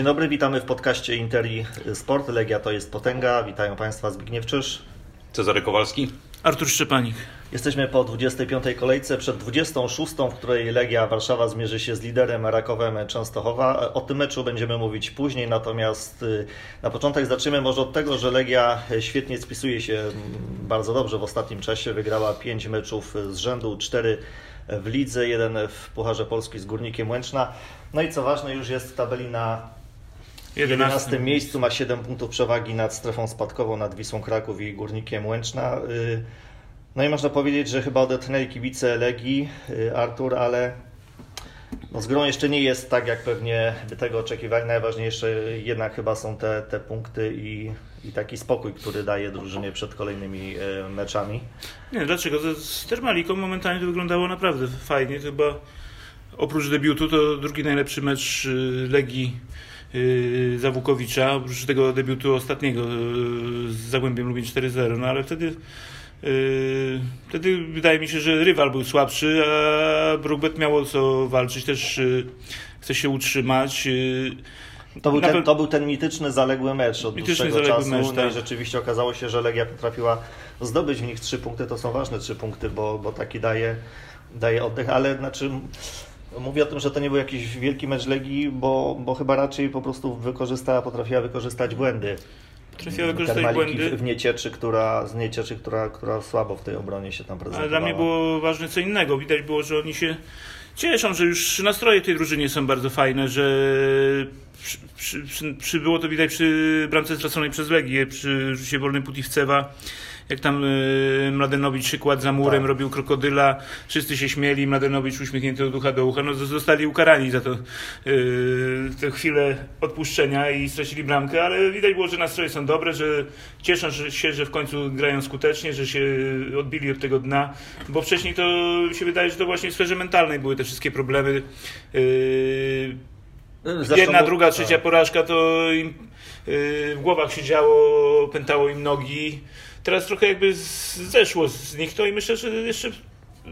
Dzień dobry, witamy w podcaście Interi Sport. Legia to jest potęga. Witają Państwa Zbigniew Czyż. Cezary Kowalski. Artur Szczepanik. Jesteśmy po 25. kolejce, przed 26, w której Legia Warszawa zmierzy się z liderem Rakowem Częstochowa. O tym meczu będziemy mówić później, natomiast y, na początek zaczniemy może od tego, że Legia świetnie spisuje się mm, bardzo dobrze w ostatnim czasie. Wygrała 5 meczów z rzędu, 4 w lidze, jeden w Pucharze Polski z Górnikiem Łęczna. No i co ważne, już jest w tabeli na 11. 11 miejscu, ma 7 punktów przewagi nad strefą spadkową, nad Wisłą Kraków i Górnikiem Łęczna. Y, no i można powiedzieć, że chyba odetchnęli kibice Legii, y, Artur, ale no z grą jeszcze nie jest tak, jak pewnie by tego oczekiwali. Najważniejsze jednak chyba są te, te punkty i, i taki spokój, który daje drużynie przed kolejnymi y, meczami. Nie, dlaczego? Z Termaliką momentalnie to wyglądało naprawdę fajnie. Chyba oprócz debiutu to drugi najlepszy mecz Legii Zawukowicza, oprócz tego debiutu ostatniego z Zagłębiem Lubin 4-0, no ale wtedy Yy, wtedy wydaje mi się, że rywal był słabszy, a Brookbet miało co walczyć, też chce się utrzymać. To był, ten, to był ten mityczny zaległy mecz od mityczny dłuższego czasu. Mecz, no tak. i rzeczywiście okazało się, że Legia potrafiła zdobyć w nich trzy punkty. To są ważne trzy punkty, bo, bo taki daje, daje oddech, ale znaczy Mówię o tym, że to nie był jakiś wielki mecz Legii, bo, bo chyba raczej po prostu wykorzystała, potrafiła wykorzystać błędy Trafiła wykorzystać błędy. w Niecieczy, która, z Niecieczy, która, która słabo w tej obronie się tam prezentowała. Ale dla mnie było ważne co innego. Widać było, że oni się cieszą, że już nastroje tej drużynie są bardzo fajne, że przy, przy, przy, przybyło to widać przy bramce straconej przez Legię, przy rzucie wolnej Putivcewa jak tam y, Mladenowicz się kładł za murem, tak. robił krokodyla, wszyscy się śmieli, Mladenowicz uśmiechnięty od ucha do ucha, no zostali ukarani za to yy, tę chwilę odpuszczenia i stracili bramkę, ale widać było, że nastroje są dobre, że cieszą się, że w końcu grają skutecznie, że się odbili od tego dna, bo wcześniej to się wydaje, że to właśnie w sferze mentalnej były te wszystkie problemy. Yy, Jedna, druga, trzecia tak. porażka to im yy, w głowach się działo, pętało im nogi teraz trochę jakby zeszło z nich to i myślę, że jeszcze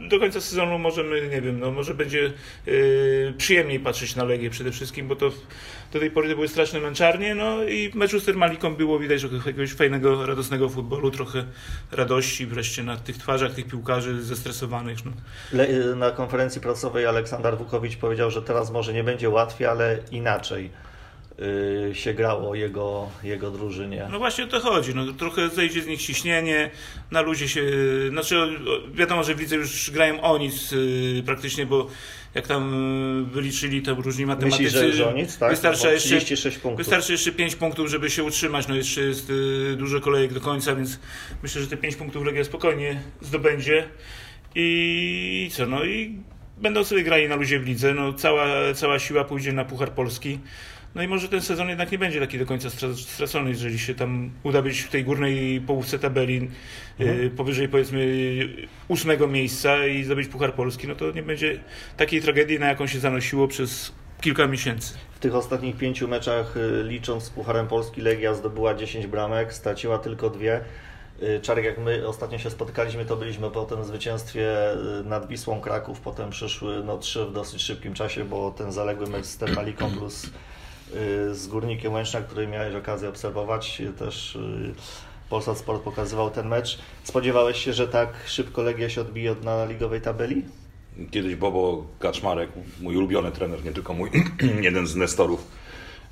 do końca sezonu możemy, nie wiem, no może będzie yy, przyjemniej patrzeć na Legię przede wszystkim, bo to do tej pory to były straszne męczarnie, no i meczu z Termaliką było widać że jakiegoś fajnego, radosnego futbolu, trochę radości wreszcie na tych twarzach tych piłkarzy zestresowanych. No. Na konferencji prasowej Aleksander Wukowicz powiedział, że teraz może nie będzie łatwiej, ale inaczej Y, się grało jego, jego drużynie. No właśnie o to chodzi. No, trochę zejdzie z nich ciśnienie, na luzie się. Znaczy, wiadomo, że w lidze już grają o nic y, praktycznie, bo jak tam y, wyliczyli to różni matematycy. Myślisz, że, o nic, tak? Wystarczy jeszcze, punktów. wystarczy jeszcze 5 punktów, żeby się utrzymać. No jeszcze jest dużo kolejek do końca, więc myślę, że te 5 punktów Legia spokojnie zdobędzie. I co, no i będą sobie grali na luzie w lidze. No, cała, cała siła pójdzie na Puchar Polski. No i może ten sezon jednak nie będzie taki do końca stracony, jeżeli się tam uda być w tej górnej połówce tabeli mhm. y, powyżej powiedzmy ósmego miejsca i zdobyć Puchar Polski, no to nie będzie takiej tragedii, na jaką się zanosiło przez kilka miesięcy. W tych ostatnich pięciu meczach, y, licząc z Pucharem Polski, Legia zdobyła 10 bramek, straciła tylko dwie. Y, Czarek, jak my ostatnio się spotkaliśmy, to byliśmy po tym zwycięstwie nad Wisłą Kraków, potem przyszły no, trzy w dosyć szybkim czasie, bo ten zaległy mecz z Termaliką plus z Górnikiem Łęczna, który miałeś okazję obserwować. Też y, Polsat Sport pokazywał ten mecz. Spodziewałeś się, że tak szybko Legia się odbije od na ligowej tabeli? Kiedyś Bobo Kaczmarek, mój ulubiony trener, nie tylko mój, jeden z nestorów,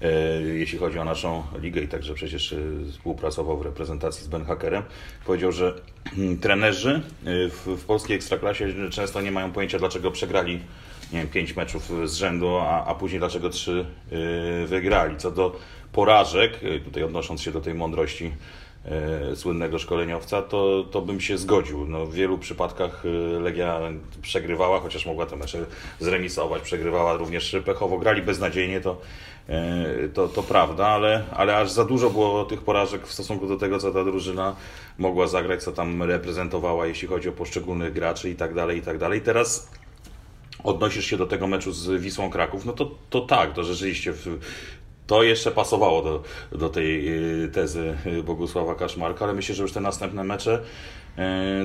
e, jeśli chodzi o naszą ligę i także przecież e, współpracował w reprezentacji z Ben Hackerem, powiedział, że trenerzy e, w polskiej ekstraklasie często nie mają pojęcia, dlaczego przegrali nie wiem, pięć meczów z rzędu, a, a później dlaczego trzy yy, wygrali. Co do porażek, yy, tutaj odnosząc się do tej mądrości yy, słynnego szkoleniowca, to, to bym się zgodził. No, w wielu przypadkach Legia przegrywała, chociaż mogła te mecze zremisować, przegrywała również pechowo, grali beznadziejnie, to, to, to prawda, ale, ale aż za dużo było tych porażek w stosunku do tego, co ta drużyna mogła zagrać, co tam reprezentowała, jeśli chodzi o poszczególnych graczy i tak dalej, i tak dalej. Teraz odnosisz się do tego meczu z Wisłą Kraków, no to, to tak, to rzeczywiście w, to jeszcze pasowało do, do tej y, tezy Bogusława Kaszmarka, ale myślę, że już te następne mecze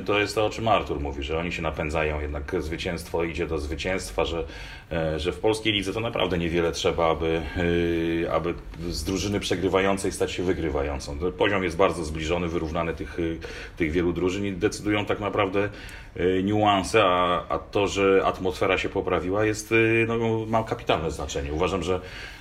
to jest to, o czym Artur mówi, że oni się napędzają, jednak zwycięstwo idzie do zwycięstwa, że, e, że w polskiej lidze to naprawdę niewiele trzeba, aby, y, aby z drużyny przegrywającej stać się wygrywającą. Poziom jest bardzo zbliżony, wyrównany tych, tych wielu drużyn i decydują tak naprawdę niuanse, a, a to, że atmosfera się poprawiła jest, no, ma kapitalne znaczenie. Uważam, że E,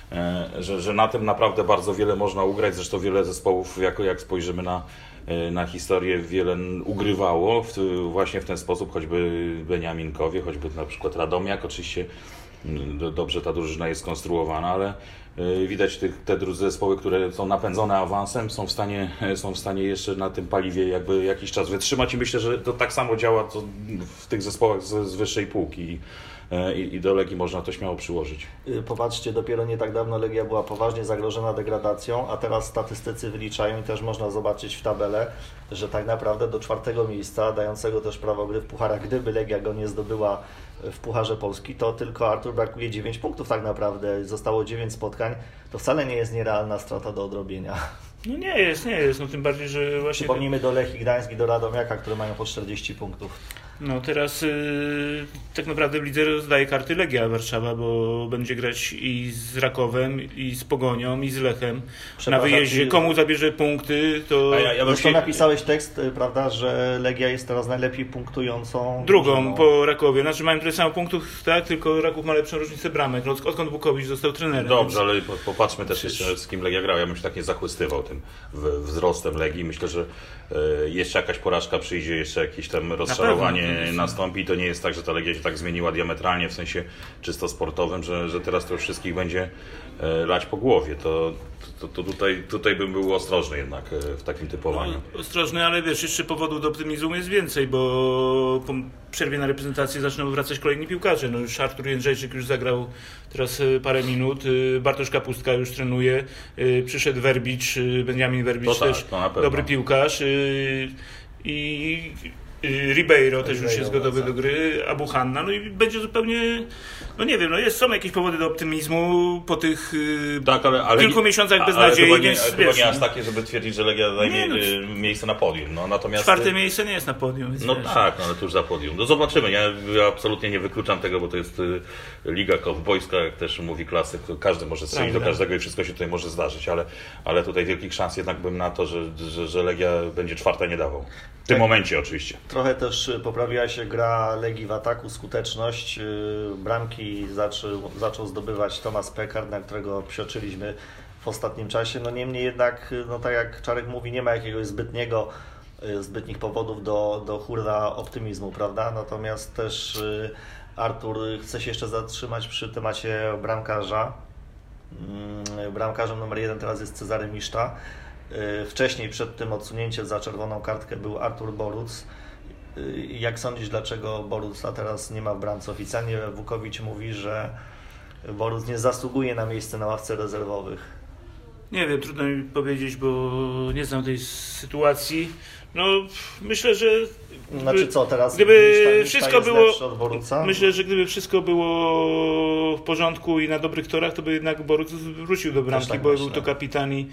że, że na tym naprawdę bardzo wiele można ugrać. Zresztą wiele zespołów, jako jak spojrzymy na, e, na historię, wiele ugrywało w, właśnie w ten sposób, choćby Beniaminkowie, choćby na przykład Radomiak. Oczywiście dobrze ta drużyna jest skonstruowana, ale e, widać tych, te zespoły, które są napędzone awansem, są w, stanie, są w stanie jeszcze na tym paliwie jakby jakiś czas wytrzymać i myślę, że to tak samo działa w tych zespołach z, z wyższej półki. E, i, i do Legii można to śmiało przyłożyć. Y, popatrzcie, dopiero nie tak dawno Legia była poważnie zagrożona degradacją, a teraz statystycy wyliczają i też można zobaczyć w tabelę, że tak naprawdę do czwartego miejsca, dającego też prawo gry w pucharach, gdyby Legia go nie zdobyła w Pucharze Polski, to tylko Artur brakuje 9 punktów tak naprawdę, zostało 9 spotkań, to wcale nie jest nierealna strata do odrobienia. No nie jest, nie jest, no tym bardziej, że właśnie... Przypomnijmy do Lechii Gdańsk i do Radomiaka, które mają po 40 punktów. No teraz yy, tak naprawdę w lidze rozdaje karty Legia Warszawa, bo będzie grać i z Rakowem, i z Pogonią, i z Lechem na wyjeździe. Komu zabierze punkty, to... A ja, ja Zresztą się... napisałeś tekst, y, prawda, że Legia jest teraz najlepiej punktującą... Drugą po Rakowie. Znaczy mają tyle samo punktów, tak, tylko Raków ma lepszą różnicę bramek. No, odkąd Bukowicz został trenerem. Dobrze, więc... ale popatrzmy też jeszcze z kim Legia grał. Ja bym się tak nie zachłystywał tym wzrostem Legii. Myślę, że e, jeszcze jakaś porażka przyjdzie, jeszcze jakieś tam rozczarowanie nastąpi. To nie jest tak, że ta Legia się tak zmieniła diametralnie w sensie czysto sportowym, że, że teraz to już wszystkich będzie e, lać po głowie. To, to, to tutaj, tutaj bym był ostrożny jednak e, w takim typowaniu. No, ostrożny, ale wiesz, jeszcze powodów do optymizmu jest więcej, bo po przerwie na reprezentację zaczną wracać kolejni piłkarze. No już Artur Jędrzejczyk już zagrał teraz e, parę minut, Bartosz Kapustka już trenuje, przyszedł Werbicz, Benjamin Werbicz tak, też dobry piłkarz i Ribeiro też już jest gotowy do gry, Abu Hanna, no i będzie zupełnie, no nie wiem, no jest, są jakieś powody do optymizmu po tych y, tak, ale, ale kilku miesiącach bez nadziei, chyba nie, więc chyba nie aż takie, żeby twierdzić, że Legia zajmie no, y, miejsce na podium. No, natomiast... Czwarte miejsce nie jest na podium. No wiesz. tak, no, ale tuż za podium. No zobaczymy, ja, absolutnie nie wykluczam tego, bo to jest y, liga kowbojska, jak też mówi klasyk, każdy może strzelić Prawda. do każdego i wszystko się tutaj może zdarzyć, ale, ale tutaj wielkich szans jednak bym na to, że, że, że Legia będzie czwarta nie dawał. W tym tak. momencie oczywiście. Trochę też y, poprawiła się gra Legii w ataku, skuteczność. Y, bramki zaczął, zaczął zdobywać Tomasz Pekar, na którego psioczyliśmy w ostatnim czasie. No niemniej jednak, y, no tak jak Czarek mówi, nie ma jakiegoś zbytniego zbytnich powodów do, do hurra optymizmu, prawda? Natomiast też Artur chce się jeszcze zatrzymać przy temacie bramkarza. Mm, bramkarzem numer jeden teraz jest Cezary Miszta. Wcześniej przed tym odsunięciem za czerwoną kartkę był Artur Boruc. Jak sądzisz, dlaczego a teraz nie ma w bramce? Oficjalnie Wukowicz mówi, że Boruc nie zasługuje na miejsce na ławce rezerwowych. Nie wiem, trudno mi powiedzieć, bo nie znam tej sytuacji. No, myślę, że znaczy co teraz? Gdyby wszystko było. Myślę, że gdyby wszystko było w porządku i na dobrych torach, to by jednak Boruc wrócił do bramki, tak bo myślę. był to kapitan i y,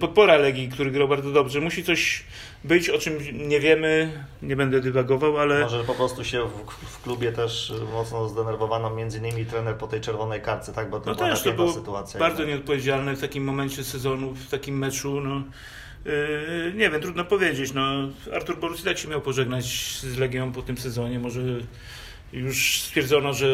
podpora Legii, który grał bardzo dobrze. Musi coś być, o czym nie wiemy, nie będę dywagował, ale... Może po prostu się w, w klubie też mocno zdenerwowano, między innymi trener po tej czerwonej kartce, tak? Bo to no była też to było sytuacja. bardzo nieodpowiedzialne w takim momencie sezonu, w takim meczu, no Yy, nie wiem, trudno powiedzieć. No, Artur Borus tak się miał pożegnać z Legią po tym sezonie. Może już stwierdzono, że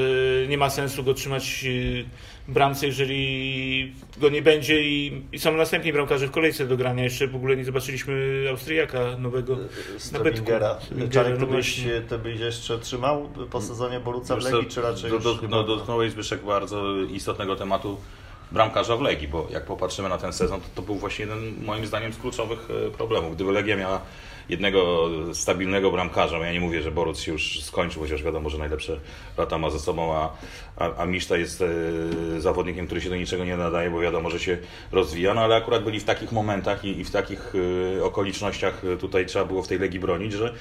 nie ma sensu go trzymać yy, w bramce, jeżeli go nie będzie i, i są następni bramkarze w kolejce do grania. Jeszcze w ogóle nie zobaczyliśmy Austriaka nowego Strobingera. Czarek, no byś, to byś jeszcze trzymał po sezonie Boruca w Legii, czy raczej do, do, no, Dotknąłeś Zbyszek bardzo istotnego tematu bramkarza w Legii, bo jak popatrzymy na ten sezon, to, to był właśnie jeden moim zdaniem z kluczowych e, problemów. Gdyby Legia miała jednego stabilnego bramkarza, ja nie mówię, że Boruc się już skończył, chociaż wiadomo, że najlepsze lata ma ze sobą, a, a, a Miszta jest e, zawodnikiem, który się do niczego nie nadaje, bo wiadomo, że się rozwija, no ale akurat byli w takich momentach i, i w takich e, okolicznościach tutaj trzeba było w tej Legii bronić, że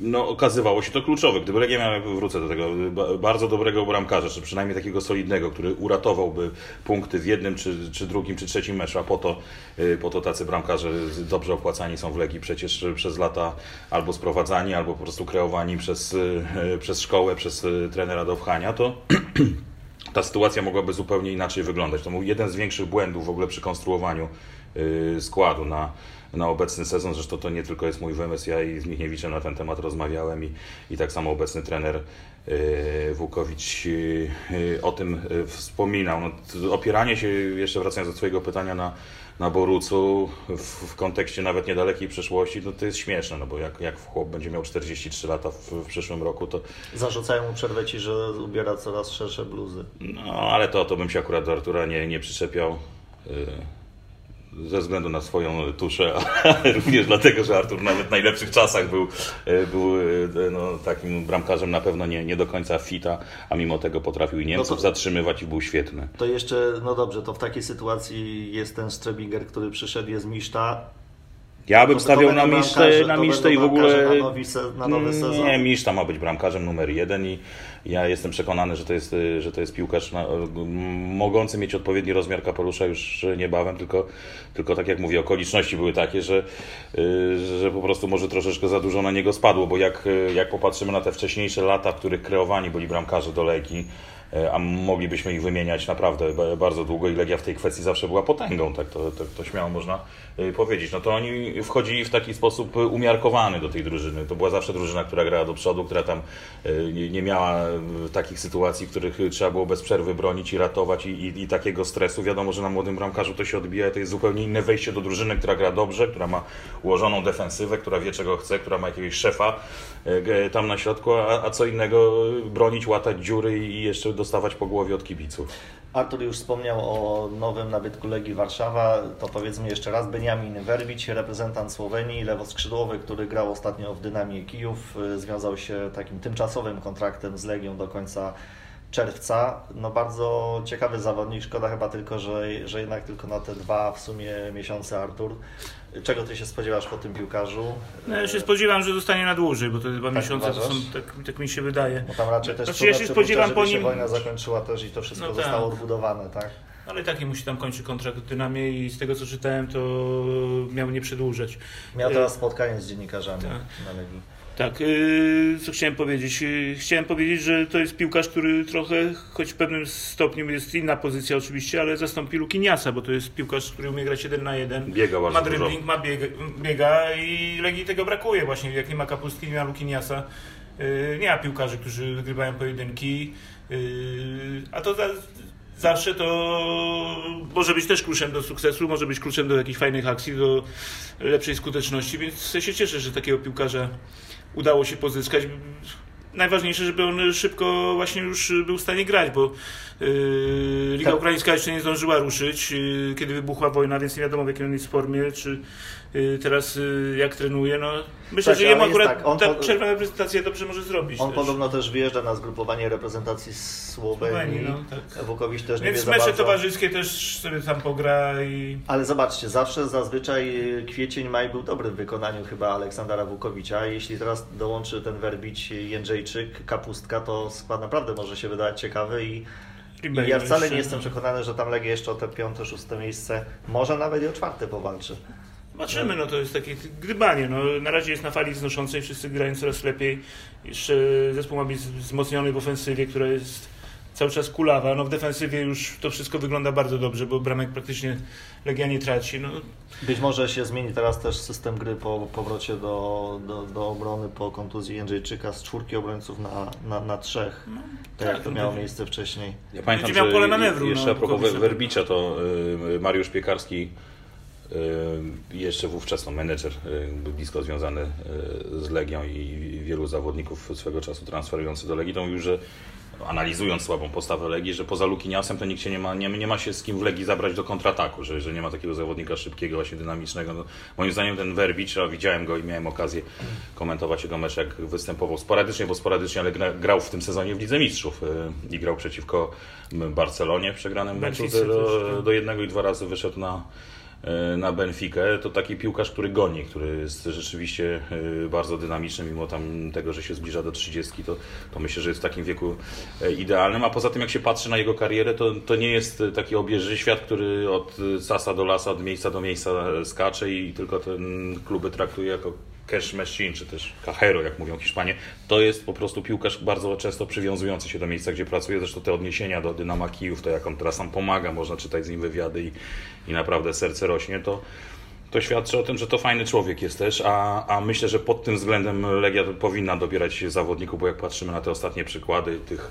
no, okazywało się to kluczowe. Gdyby Legia miała, wrócę do tego, bardzo dobrego bramkarza, czy przynajmniej takiego solidnego, który uratowałby punkty w jednym, czy, czy drugim, czy trzecim meczu, a po to, y, po to tacy bramkarze dobrze opłacani są w Legii przecież przez lata albo sprowadzani, albo po prostu kreowani przez, y, przez szkołę, przez trenera do wchania, to ta sytuacja mogłaby zupełnie inaczej wyglądać. To był jeden z większych błędów w ogóle przy konstruowaniu składu na, na obecny sezon. Zresztą to nie tylko jest mój wymysł, ja i z Michniewiczem na ten temat rozmawiałem i, i tak samo obecny trener yy, Włukowicz yy, o tym wspominał. No, opieranie się, jeszcze wracając do Twojego pytania na, na Borucu w, w kontekście nawet niedalekiej przeszłości, no to jest śmieszne, no bo jak, jak chłop będzie miał 43 lata w, w przyszłym roku, to... Zarzucają mu przerwę Ci, że ubiera coraz szersze bluzy. No, ale to, to bym się akurat do Artura nie, nie przyczepiał ze względu na swoją tuszę, ale również dlatego, że Artur nawet w najlepszych czasach był, e, był e, no, takim bramkarzem na pewno nie, nie do końca fita, a mimo tego potrafił i Niemców no to, zatrzymywać i był świetny. To jeszcze, no dobrze, to w takiej sytuacji jest ten Strebinger, który przyszedł, jest Miszta, ja bym stawiał na Misztę, na Misztę i w ogóle... Na, nowy, na nowy sezon? Nie, Miszta ma być bramkarzem numer jeden i ja jestem przekonany, że to jest, że to jest piłkarz na, mogący mieć odpowiedni rozmiar kapelusza już niebawem, tylko, tylko tak jak mówię, okoliczności były takie, że, że po prostu może troszeczkę za dużo na niego spadło, bo jak, jak popatrzymy na te wcześniejsze lata, w których kreowani byli bramkarze do Legii, E, a moglibyśmy ich wymieniać naprawdę bardzo długo i Legia w tej kwestii zawsze była potęgą, tak to, to, to śmiało można powiedzieć. No to oni wchodzili w taki sposób umiarkowany do tej drużyny. To była zawsze drużyna, która grała do przodu, która tam nie miała takich sytuacji, w których trzeba było bez przerwy bronić i ratować i, i, i takiego stresu. Wiadomo, że na młodym bramkarzu to się odbija, to jest zupełnie inne wejście do drużyny, która gra dobrze, która ma ułożoną defensywę, która wie czego chce, która ma jakiegoś szefa tam na środku, a, a co innego bronić, łatać dziury i jeszcze dostawać po głowie od kibiców. Artur już wspomniał o nowym nabytku Legii Warszawa. To powiedzmy jeszcze raz, Beniamin Werbić, reprezentant Słowenii, lewoskrzydłowy, który grał ostatnio w Dynamie Kijów. Związał się takim tymczasowym kontraktem z Legią do końca czerwca. No bardzo ciekawy zawodnik, szkoda chyba tylko, że, że jednak tylko na te dwa w sumie miesiące Artur. Czego ty się spodziewasz po tym piłkarzu? No, ja się spodziewam, że zostanie na dłużej, bo te dwa tak miesiące to są, tak, tak, mi się wydaje. Bo tam raczej też znaczy, ja się spodziewam po nim. wojna zakończyła też i to wszystko no tak. zostało odbudowane, tak? Ale taki musi tam kończyć kontrakt w Dynamie i z tego co czytałem, to miał nie przedłużać. Miał teraz spotkanie z dziennikarzami tak. na Legii. Tak, yy, co chciałem powiedzieć? Yy, chciałem powiedzieć, że to jest piłkarz, który trochę, choć w pewnym stopniu jest inna pozycja oczywiście, ale zastąpi Lukiniasa, bo to jest piłkarz, który umie grać 1 na 1. Biega bardzo Ma dribbling, ma biega, biega i Legii tego brakuje właśnie. Jak nie ma Kapustki, nie ma Lukiniasa. Yy, nie ma piłkarzy, którzy wygrywają pojedynki. Yy, a to za, zawsze to może być też kluczem do sukcesu, może być kluczem do jakichś fajnych akcji, do lepszej skuteczności, więc się cieszę, że takiego piłkarza udało się pozyskać. Najważniejsze, żeby on szybko właśnie już był w stanie grać, bo yy, Liga tak. Ukraińska jeszcze nie zdążyła ruszyć, yy, kiedy wybuchła wojna, więc nie wiadomo w jakiej on jest formie, czy teraz y, jak trenuje. No, myślę, tak, że jemu akurat tak, on ta przerwa reprezentacja dobrze może zrobić. On też. podobno też wyjeżdża na zgrupowanie reprezentacji Słowenii. no, tak. Wukowicz też nie Więc mecze towarzyskie też sobie tam pogra i... Ale zobaczcie, zawsze zazwyczaj kwiecień, maj był dobry w wykonaniu chyba Aleksandra Wukowicza. Jeśli teraz dołączy ten werbić Jędrzejczyk, Kapustka, to skład naprawdę może się wydawać ciekawy i i ja wcale nie jestem przekonany, że tam Legia jeszcze o te piąte, szóste miejsce, może nawet i o czwarte powalczy. Zobaczymy, no to jest takie gdybanie. No, na razie jest na fali wznoszącej, wszyscy grają coraz lepiej. Jeszcze zespół ma być wzmocniony w ofensywie, która jest cały czas kulawa. No w defensywie już to wszystko wygląda bardzo dobrze, bo bramek praktycznie Legia nie traci. No. Być może się zmieni teraz też system gry po powrocie do, do, do obrony po kontuzji Jędrzejczyka z czwórki obrońców na, na, na trzech, no, tak, jak to tak, miało no, miejsce wcześniej. Ja pamiętam, że pole manewru, jeszcze no, a propos Werbicza, to y, Mariusz Piekarski jeszcze wówczas no, menedżer y, był blisko związany z Legią i wielu zawodników swego czasu transferujący do Legii, to mówił, że analizując słabą postawę Legii, że poza Lukiniasem to nikt się nie ma, nie, nie ma się z kim w Legii zabrać do kontrataku, że, że nie ma takiego zawodnika szybkiego, właśnie dynamicznego. No, moim zdaniem ten Werbicz, a widziałem go i miałem okazję komentować jego mecz, jak występował sporadycznie, bo sporadycznie, ale grał w tym sezonie w Lidze Mistrzów y, i grał przeciwko Barcelonie w przegranym meczu do, do jednego i dwa razy wyszedł na na Benfikę, to taki piłkarz, który goni, który jest rzeczywiście e, bardzo dynamiczny, mimo tam tego, że się zbliża do 30, to, to myślę, że jest w takim wieku e, idealnym. A poza tym, jak się patrzy na jego karierę, to, to nie jest taki obieży świat, który od sasa do lasa, od miejsca do miejsca skacze i tylko ten kluby traktuje jako cash machine, czy też cajero, jak mówią Hiszpanie, to jest po prostu piłkarz bardzo często przywiązujący się do miejsca, gdzie pracuje. Zresztą te odniesienia do Dynama Kijów, to jak on teraz tam pomaga, można czytać z nim wywiady i, i naprawdę serce rośnie, to to świadczy o tym, że to fajny człowiek jest też, a, a myślę, że pod tym względem Legia powinna dobierać zawodników, bo jak patrzymy na te ostatnie przykłady tych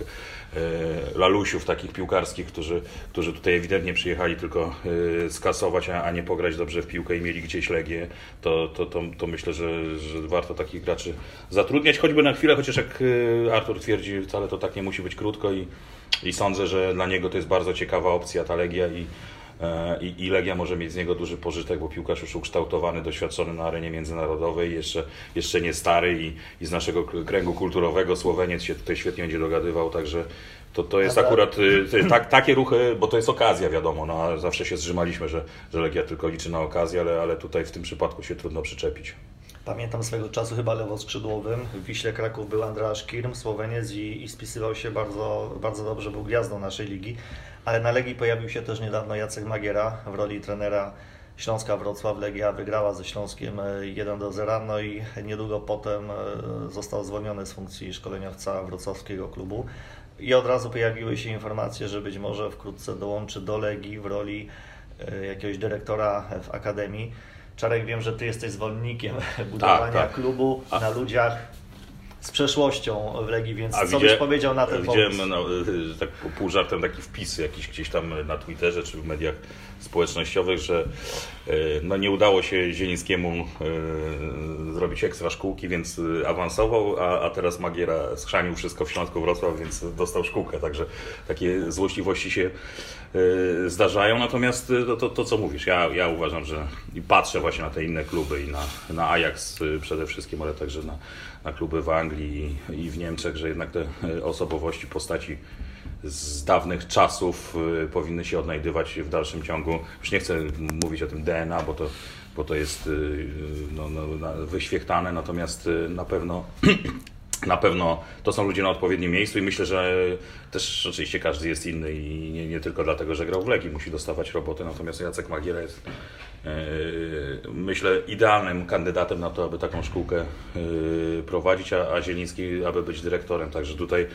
e, lalusiów takich piłkarskich, którzy, którzy tutaj ewidentnie przyjechali tylko e, skasować, a, a, nie pograć dobrze w piłkę i mieli gdzieś Legię, to, to, to, to myślę, że, że warto takich graczy zatrudniać, choćby na chwilę, chociaż jak e, Artur twierdzi, wcale to tak nie musi być krótko i, i sądzę, że dla niego to jest bardzo ciekawa opcja ta Legia i i, i Legia może mieć z niego duży pożytek, bo piłkarz już ukształtowany, doświadczony na arenie międzynarodowej, jeszcze, jeszcze nie stary i, i z naszego kręgu kulturowego Słoweniec się tutaj świetnie będzie dogadywał, także to, to jest akurat y, tak, takie ruchy, bo to jest okazja, wiadomo. No, zawsze się zrzymaliśmy, że, że Legia tylko liczy na okazję, ale, ale tutaj w tym przypadku się trudno przyczepić. Pamiętam swego czasu chyba lewoskrzydłowym. W Wiśle Kraków był Andreas Kirm, Słoweniec i, i spisywał się bardzo, bardzo dobrze, był gwiazdą naszej ligi. Ale na Legii pojawił się też niedawno Jacek Magiera w roli trenera Śląska Wrocław. Legia wygrała ze Śląskiem 1 e, do 0, no i niedługo potem e, został zwolniony z funkcji szkoleniowca wrocławskiego klubu. I od razu pojawiły się informacje, że być może wkrótce dołączy do Legii w roli e, jakiegoś dyrektora w Akademii. Czarek, wiem, że Ty jesteś zwolennikiem budowania tak, tak. klubu na ludziach z przeszłością w Legii, więc A co byś powiedział na ten widziałem, pomysł? No, tak pół żartem taki wpis jakiś gdzieś tam na Twitterze czy w mediach społecznościowych, że e, no, nie udało się Zielińskiemu e, zrobić ekstra szkółki, więc awansował, a, a teraz Magiera schrzanił wszystko w Śląsku Wrocław, więc dostał szkółkę, także takie złośliwości się zdarzają. Natomiast to, to, to co mówisz, ja, ja uważam, że i patrzę właśnie na te inne kluby i na, na Ajax przede wszystkim, ale także na, na kluby w Anglii i w Niemczech, że jednak te osobowości postaci z dawnych czasów y, powinny się odnajdywać w dalszym ciągu. Już nie chcę mówić o tym DNA, bo to, bo to jest y, no, no, wyświechtane, natomiast na pewno na pewno to są ludzie na odpowiednim miejscu i myślę, że też oczywiście każdy jest inny i nie, nie, tylko dlatego, że grał w Legii, musi dostawać roboty, natomiast Jacek Magiera jest myślę idealnym kandydatem na to, aby taką szkółkę prowadzić, a, a Zieliński, aby być dyrektorem, także tutaj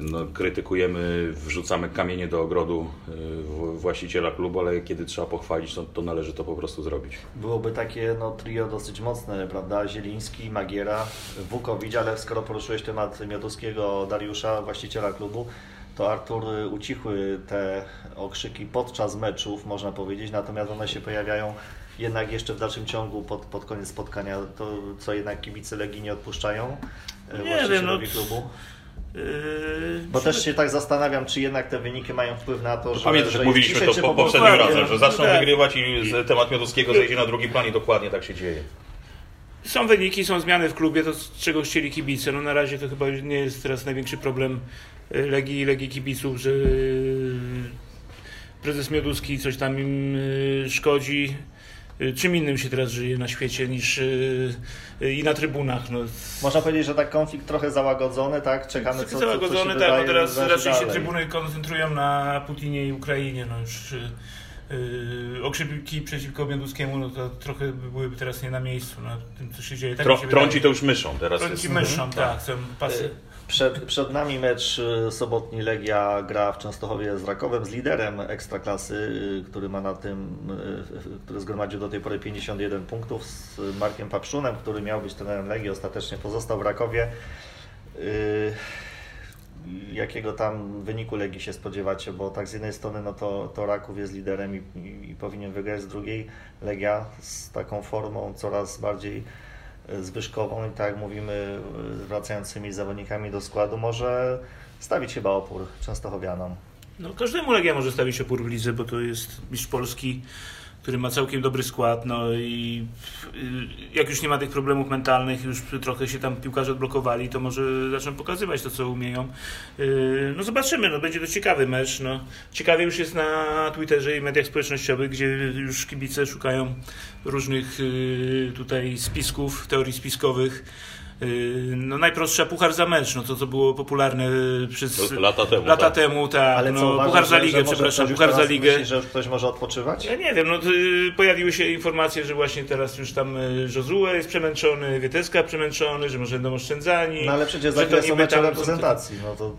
no, krytykujemy, wrzucamy kamienie do ogrodu y, właściciela klubu, ale kiedy trzeba pochwalić, to, to należy to po prostu zrobić. Byłoby takie no, trio dosyć mocne, prawda? Zieliński, Magiera, Wukowicz, ale skoro poruszyłeś temat Mioduskiego Dariusza, właściciela klubu, to Artur y, ucichły te okrzyki podczas meczów, można powiedzieć, natomiast one się pojawiają jednak jeszcze w dalszym ciągu pod, pod koniec spotkania, to co jednak kibice Legii nie odpuszczają nie wiem, no, klubu. Yy, Bo też się tak zastanawiam, czy jednak te wyniki mają wpływ na to, że. Pamiętasz, jak mówiliśmy to po, poprzednim razem, że zaczną tak. wygrywać i temat Mioduskiego zejdzie na drugi plan i dokładnie tak się dzieje. Są wyniki, są zmiany w klubie, to czego chcieli kibice. No na razie to chyba nie jest teraz największy problem y, Legii, Legii kibiców, że y, prezes Mioduski coś tam im y, szkodzi. Y, czym innym się teraz żyje na świecie niż y, y, i na trybunach. No. Można powiedzieć, że tak konflikt trochę załagodzony, tak? Czekamy co, załagodzony, co, tak, bo teraz raczej dalej. się trybuny koncentrują na Putinie i Ukrainie. No już Yy, okrzyki przeciwko Białuskiemu, no to trochę byłyby teraz nie na miejscu na tym, co się dzieje. Tak Tro, się trąci wydaje. to już myszą teraz. Trąci jest. myszą, mhm. tak. Są pasy. Przed, przed nami mecz y, sobotni Legia gra w Częstochowie z Rakowem, z liderem Ekstraklasy, y, który ma na tym, y, który zgromadził do tej pory 51 punktów, z Markiem Papszunem, który miał być trenerem Legii, ostatecznie pozostał w Rakowie. Jakiego tam wyniku Legii się spodziewacie? Bo tak z jednej strony no to, to Raków jest liderem i, i, i powinien wygrać, z drugiej Legia z taką formą coraz bardziej Zbyszkową i tak mówimy, wracającymi zawodnikami do składu, może stawić chyba opór Częstochowianom. No, każdemu Legia może stawić opór w lidze, bo to jest mistrz Polski. Który ma całkiem dobry skład, no i y, jak już nie ma tych problemów mentalnych, już trochę się tam piłkarze odblokowali, to może zaczną pokazywać to, co umieją. Y, No zobaczymy, no będzie to ciekawy mecz, no. Ciekawie już jest na Twitterze i mediach społecznościowych, gdzie już kibice szukają różnych y, tutaj spisków, teorii spiskowych. Y, No najprostsza puchar za mecz, no to co było popularne przez To lata temu, lata tak. temu tak, Ale co, no, uważasz, puchar za ligę, przepraszam, puchar za ligę. Myśli, że już ktoś może odpoczywać? Ja nie wiem, no to, y, pojawiły się informacje, że właśnie teraz już tam y, Josue jest przemęczony, Wieteska przemęczony, że może będą oszczędzani. No ale przecież za chwilę są mecze reprezentacji, no to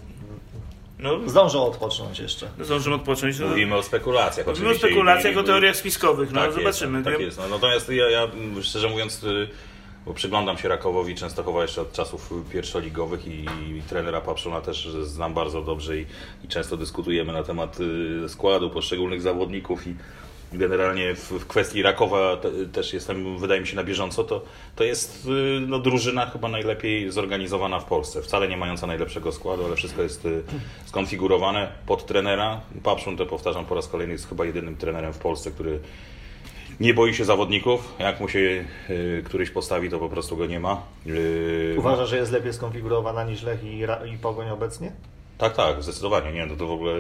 No, zdążą odpocząć jeszcze. zdążymy odpocząć. No, Mówimy o spekulacjach Mówimy o spekulacjach, I- i- o teoriach spiskowych, no tak zobaczymy. Jest, tak jest. No, natomiast ja, ja szczerze mówiąc, y, bo przyglądam się Rakowowi Częstochowa jeszcze od czasów pierwszoligowych i, i trenera Papszona też znam bardzo dobrze i, i często dyskutujemy na temat y, składu poszczególnych zawodników i generalnie w, w kwestii Rakowa te, też jestem, wydaje mi się, na bieżąco, to, to jest y, no, drużyna chyba najlepiej zorganizowana w Polsce. Wcale nie mająca najlepszego składu, ale wszystko jest y, skonfigurowane pod trenera. Papszun, to powtarzam po raz kolejny, jest chyba jedynym trenerem w Polsce, który nie boi się zawodników. Jak mu się y, któryś postawi, to po prostu go nie ma. Y, Uważasz, że jest lepiej skonfigurowana niż Lech i, i Pogoń obecnie? Tak, tak, zdecydowanie. Nie, no to w ogóle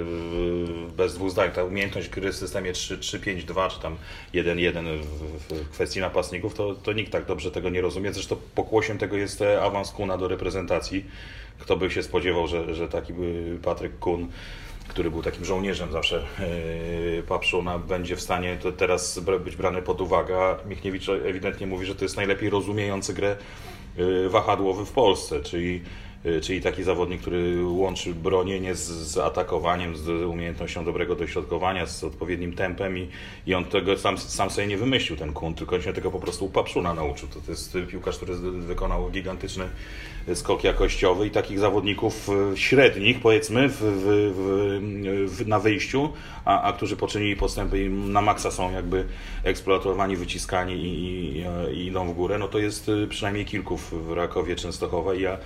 bez dwóch zdań. Ta umiejętność gry w systemie 3-5-2 czy tam 1-1 w, w kwestii napastników, to, to nikt tak dobrze tego nie rozumie. Zresztą pokłosiem tego jest e, awans Kuna do reprezentacji. Kto by się spodziewał, że, że taki by Patryk Kun który był takim żołnierzem zawsze yy, Papszuna, będzie w stanie to teraz być brany pod uwagę. Michniewicz ewidentnie mówi, że to jest najlepiej rozumiejący grę yy, wahadłowy w Polsce, czyli, czyli taki zawodnik, który łączy bronienie z, z atakowaniem, z umiejętnością dobrego dośrodkowania, z odpowiednim tempem i, i on tego sam, sam sobie nie wymyślił, ten kun, tylko się tego po prostu u Papszuna nauczył. To, to jest piłkarz, który wykonał gigantyczny skok jakościowy i takich zawodników e, średnich, powiedzmy, w, w, w, na wyjściu, a, a którzy poczynili postępy i na maksa są jakby eksploatowani, wyciskani i, i, e, i idą w górę, no to jest e, przynajmniej kilku w Rakowie Częstochowa i ja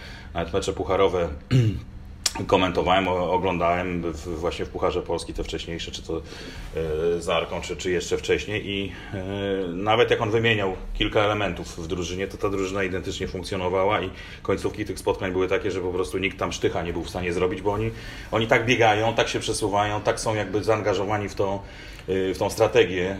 mecze pucharowe komentowałem, oglądałem właśnie w Pucharze Polski te wcześniejsze, czy to e, z Arką, czy, czy jeszcze wcześniej i e, nawet jak on wymieniał kilka elementów w drużynie, to ta drużyna identycznie funkcjonowała i końcówki tych spotkań były takie, że po prostu nikt tam sztycha nie był w stanie zrobić, bo oni, oni tak biegają, tak się przesuwają, tak są jakby zaangażowani w tą, e, w tą strategię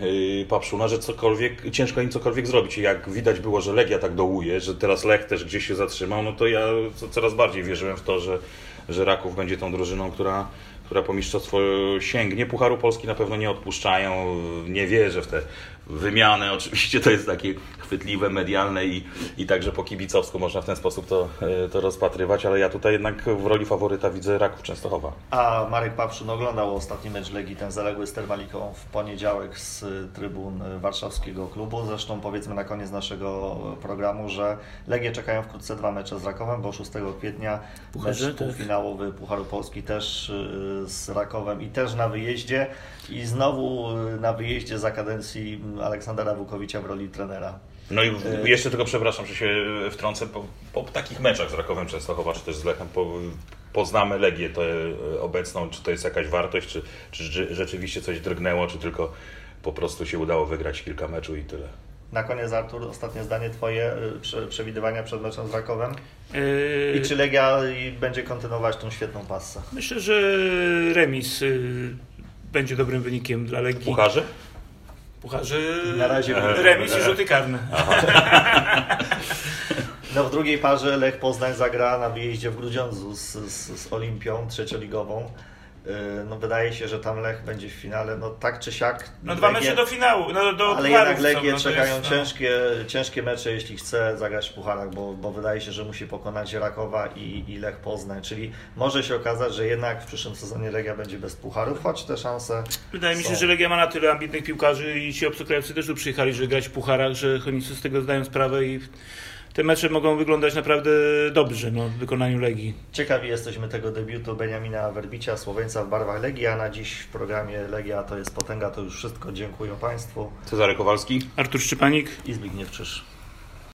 Papszuna, że cokolwiek, ciężko im cokolwiek zrobić. I jak widać było, że Legia tak dołuje, że teraz Lech też gdzieś się zatrzymał, no to ja co- coraz bardziej wierzyłem w to, że, że Raków będzie tą drużyną, która, która po mistrzostwo sięgnie. Pucharu Polski na pewno nie odpuszczają, nie wierzę w te wymiany. Oczywiście to jest takie chwytliwe, medialne i, i także po kibicowsku można w ten sposób to, e, to rozpatrywać, ale ja tutaj jednak w roli faworyta widzę Raków Częstochowa. A Marek Papszun oglądał ostatni mecz Legii, ten zaległy z Termaliką w poniedziałek z y, trybun y, warszawskiego klubu. Zresztą powiedzmy na koniec naszego programu, że Legie czekają wkrótce dwa mecze z Rakowem, bo 6 kwietnia Pucharze, mecz tak. półfinałowy Pucharu Polski też z Rakowem i też na wyjeździe. I znowu na wyjeździe za kadencji Aleksandra Wukowicza w roli trenera. No i w- jeszcze tylko przepraszam, że się wtrącę, po, po takich meczach z Rakowem Częstochowa, czy też z Lechem, po, poznamy Legię tę e, obecną, czy to jest jakaś wartość, czy, czy rze- rzeczywiście coś drgnęło, czy tylko po prostu się udało wygrać kilka meczów i tyle. Na koniec Artur, ostatnie zdanie Twoje, prze- przewidywania przed meczem z Rakowem. I czy Legia będzie kontynuować tą świetną passę? Myślę, że remis będzie dobrym wynikiem dla Legii. Pucharze? Pucharze Na razie remis i rzuty karne. No w drugiej parze Lech Poznań zagra na wyjeździe w Grudziądzu z, z, z Olimpią trzecioligową. Yy, No wydaje się, że tam Lech będzie w finale, no tak czy siak. No dwa Legię- mecze do finału, no do Ale jednak są, Legię no czekają jest, no. ciężkie, ciężkie mecze, jeśli chce zagrać w pucharach, bo, bo wydaje się, że musi pokonać Rakowa i, i Lech Poznań. Czyli może się okazać, że jednak w przyszłym sezonie Legia będzie bez pucharów, choć te szanse. Wydaje mi się, są. że Legia ma na tyle ambitnych piłkarzy i ci obcokrajowcy też tu przyjechali, żeby grać w pucharach, że oni sobie z tego zdają sprawę i te mecze mogą wyglądać naprawdę dobrze no, w wykonaniu Legii. Ciekawi jesteśmy tego debiutu Beniamina Werbicia, Słoweńca w barwach Legii, a na dziś w programie Legia to jest potęga, to już wszystko. Dziękuję Państwu Cezary Kowalski? Artur Szczypanik. i Zbigniew Czyż.